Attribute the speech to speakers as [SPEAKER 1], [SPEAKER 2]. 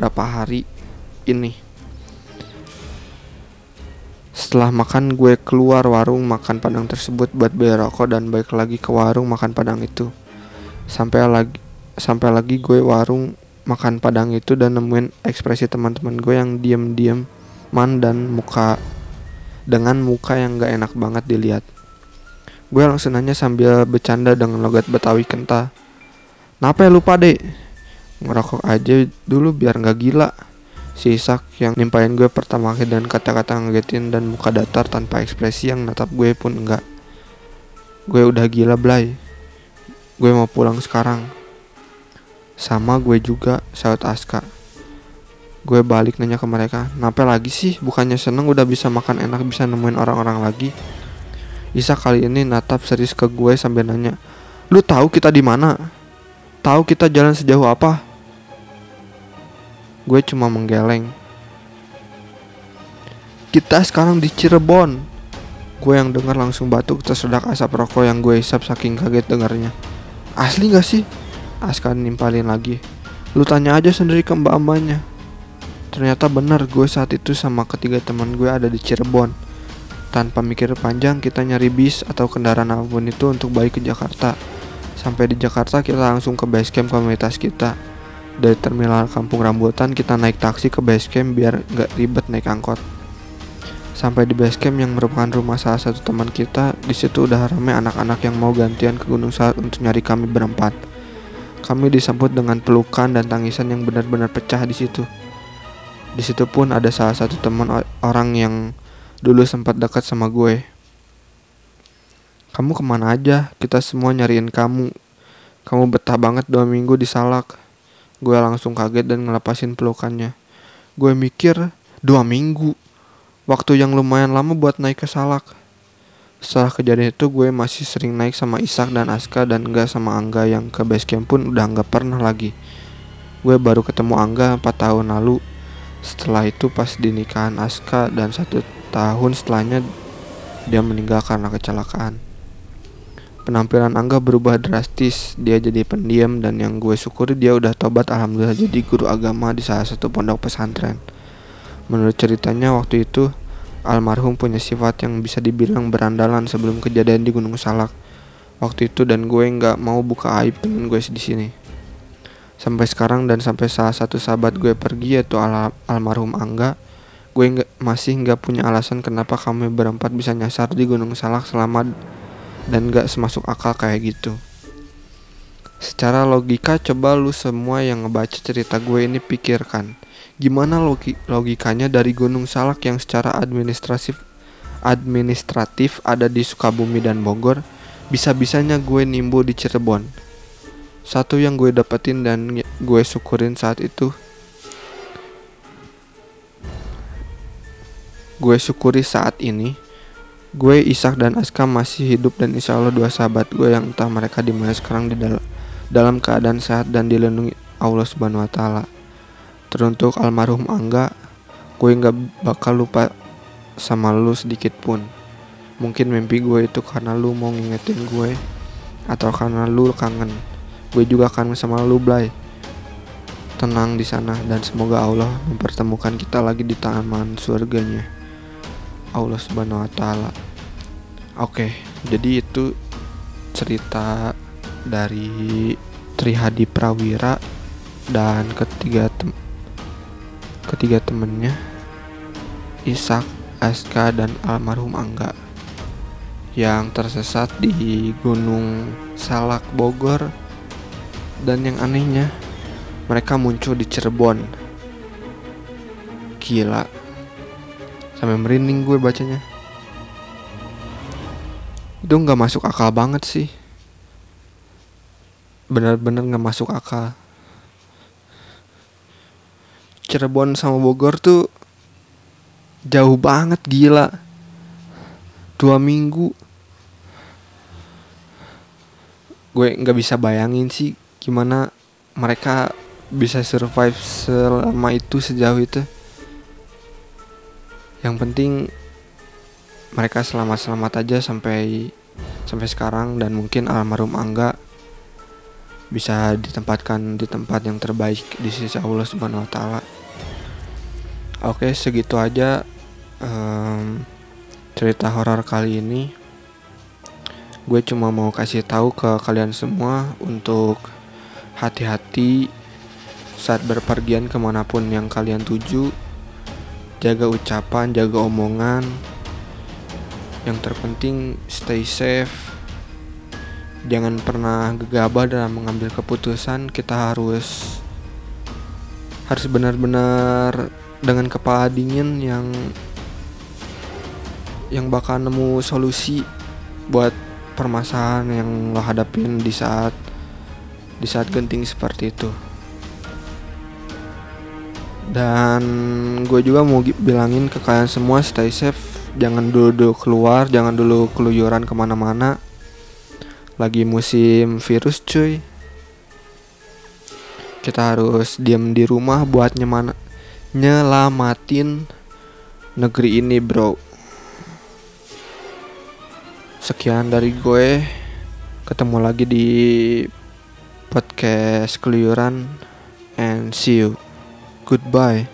[SPEAKER 1] berapa hari ini. Setelah makan gue keluar warung makan padang tersebut buat beli rokok dan balik lagi ke warung makan padang itu. Sampai lagi sampai lagi gue warung makan padang itu dan nemuin ekspresi teman-teman gue yang diem-diem man dan muka dengan muka yang gak enak banget dilihat. Gue langsung nanya sambil bercanda dengan logat Betawi kental. Napa ya lupa deh? Ngerokok aja dulu biar gak gila. Si Isak yang nimpain gue pertama kali dan kata-kata ngagetin dan muka datar tanpa ekspresi yang natap gue pun enggak. Gue udah gila Blay. Gue mau pulang sekarang. Sama gue juga, saut Aska. Gue balik nanya ke mereka, Napa lagi sih? Bukannya seneng udah bisa makan enak, bisa nemuin orang-orang lagi. Isa kali ini natap serius ke gue sambil nanya, Lu tahu kita di mana? Tahu kita jalan sejauh apa? Gue cuma menggeleng. Kita sekarang di Cirebon. Gue yang dengar langsung batuk tersedak asap rokok yang gue hisap saking kaget dengarnya. Asli gak sih? Aska nimpalin lagi. Lu tanya aja sendiri ke mbak-mbaknya. Ternyata benar gue saat itu sama ketiga teman gue ada di Cirebon. Tanpa mikir panjang kita nyari bis atau kendaraan apa pun itu untuk balik ke Jakarta. Sampai di Jakarta kita langsung ke base camp komunitas kita. Dari terminal Kampung Rambutan kita naik taksi ke base camp biar nggak ribet naik angkot. Sampai di base camp yang merupakan rumah salah satu teman kita, di situ udah ramai anak-anak yang mau gantian ke Gunung Salak untuk nyari kami berempat. Kami disambut dengan pelukan dan tangisan yang benar-benar pecah di situ. Di situ pun ada salah satu teman orang yang dulu sempat dekat sama gue. Kamu ke mana aja? Kita semua nyariin kamu. Kamu betah banget dua minggu di Salak. Gue langsung kaget dan ngelepasin pelukannya. Gue mikir dua minggu. Waktu yang lumayan lama buat naik ke Salak. Setelah kejadian itu gue masih sering naik sama Isak dan Aska dan gak sama Angga yang ke base camp pun udah gak pernah lagi. Gue baru ketemu Angga 4 tahun lalu. Setelah itu pas di nikahan Aska dan satu tahun setelahnya dia meninggal karena kecelakaan. Penampilan Angga berubah drastis, dia jadi pendiam dan yang gue syukuri dia udah tobat alhamdulillah jadi guru agama di salah satu pondok pesantren. Menurut ceritanya waktu itu almarhum punya sifat yang bisa dibilang berandalan sebelum kejadian di Gunung Salak. Waktu itu dan gue nggak mau buka aib temen gue di sini. Sampai sekarang dan sampai salah satu sahabat gue pergi yaitu al almarhum Angga, gue nggak masih nggak punya alasan kenapa kami berempat bisa nyasar di Gunung Salak selama dan nggak semasuk akal kayak gitu. Secara logika coba lu semua yang ngebaca cerita gue ini pikirkan gimana logi logikanya dari Gunung Salak yang secara administratif administratif ada di Sukabumi dan Bogor bisa-bisanya gue nimbu di Cirebon. Satu yang gue dapetin dan gue syukurin saat itu. Gue syukuri saat ini gue Isak dan Aska masih hidup dan insya Allah dua sahabat gue yang entah mereka di mana sekarang di dalam dalam keadaan sehat dan dilindungi Allah Subhanahu Wa Taala Teruntuk almarhum Angga, gue nggak bakal lupa sama lu sedikit pun. Mungkin mimpi gue itu karena lu mau ngingetin gue atau karena lu kangen. Gue juga kangen sama lu, Blay. Tenang di sana dan semoga Allah mempertemukan kita lagi di taman surganya. Allah Subhanahu wa taala. Oke, jadi itu cerita dari Trihadi Prawira dan ketiga tem ketiga temennya Ishak, Aska, dan almarhum Angga yang tersesat di Gunung Salak Bogor. Dan yang anehnya mereka muncul di Cirebon. Gila sampai merinding gue bacanya. Itu nggak masuk akal banget sih. Benar-benar nggak masuk akal. Cirebon sama Bogor tuh jauh banget gila. Dua minggu. Gue nggak bisa bayangin sih gimana mereka bisa survive selama itu sejauh itu yang penting mereka selamat-selamat aja sampai sampai sekarang dan mungkin almarhum Angga bisa ditempatkan di tempat yang terbaik di sisi Allah Subhanahu wa taala. Oke, segitu aja um, cerita horor kali ini. Gue cuma mau kasih tahu ke kalian semua untuk hati-hati saat berpergian ke mana pun yang kalian tuju. Jaga ucapan, jaga omongan. Yang terpenting stay safe. Jangan pernah gegabah dalam mengambil keputusan. Kita harus harus benar-benar dengan kepala dingin yang yang bakal nemu solusi buat permasalahan yang lo hadapin di saat di saat genting seperti itu dan gue juga mau bilangin ke kalian semua stay safe. Jangan dulu, dulu keluar jangan dulu keluyuran ke mana-mana. Lagi musim virus cuy. Kita harus diam di rumah buat nyeman nyelamatin negeri ini bro. Sekian dari gue. Ketemu lagi di podcast keluyuran and see you goodbye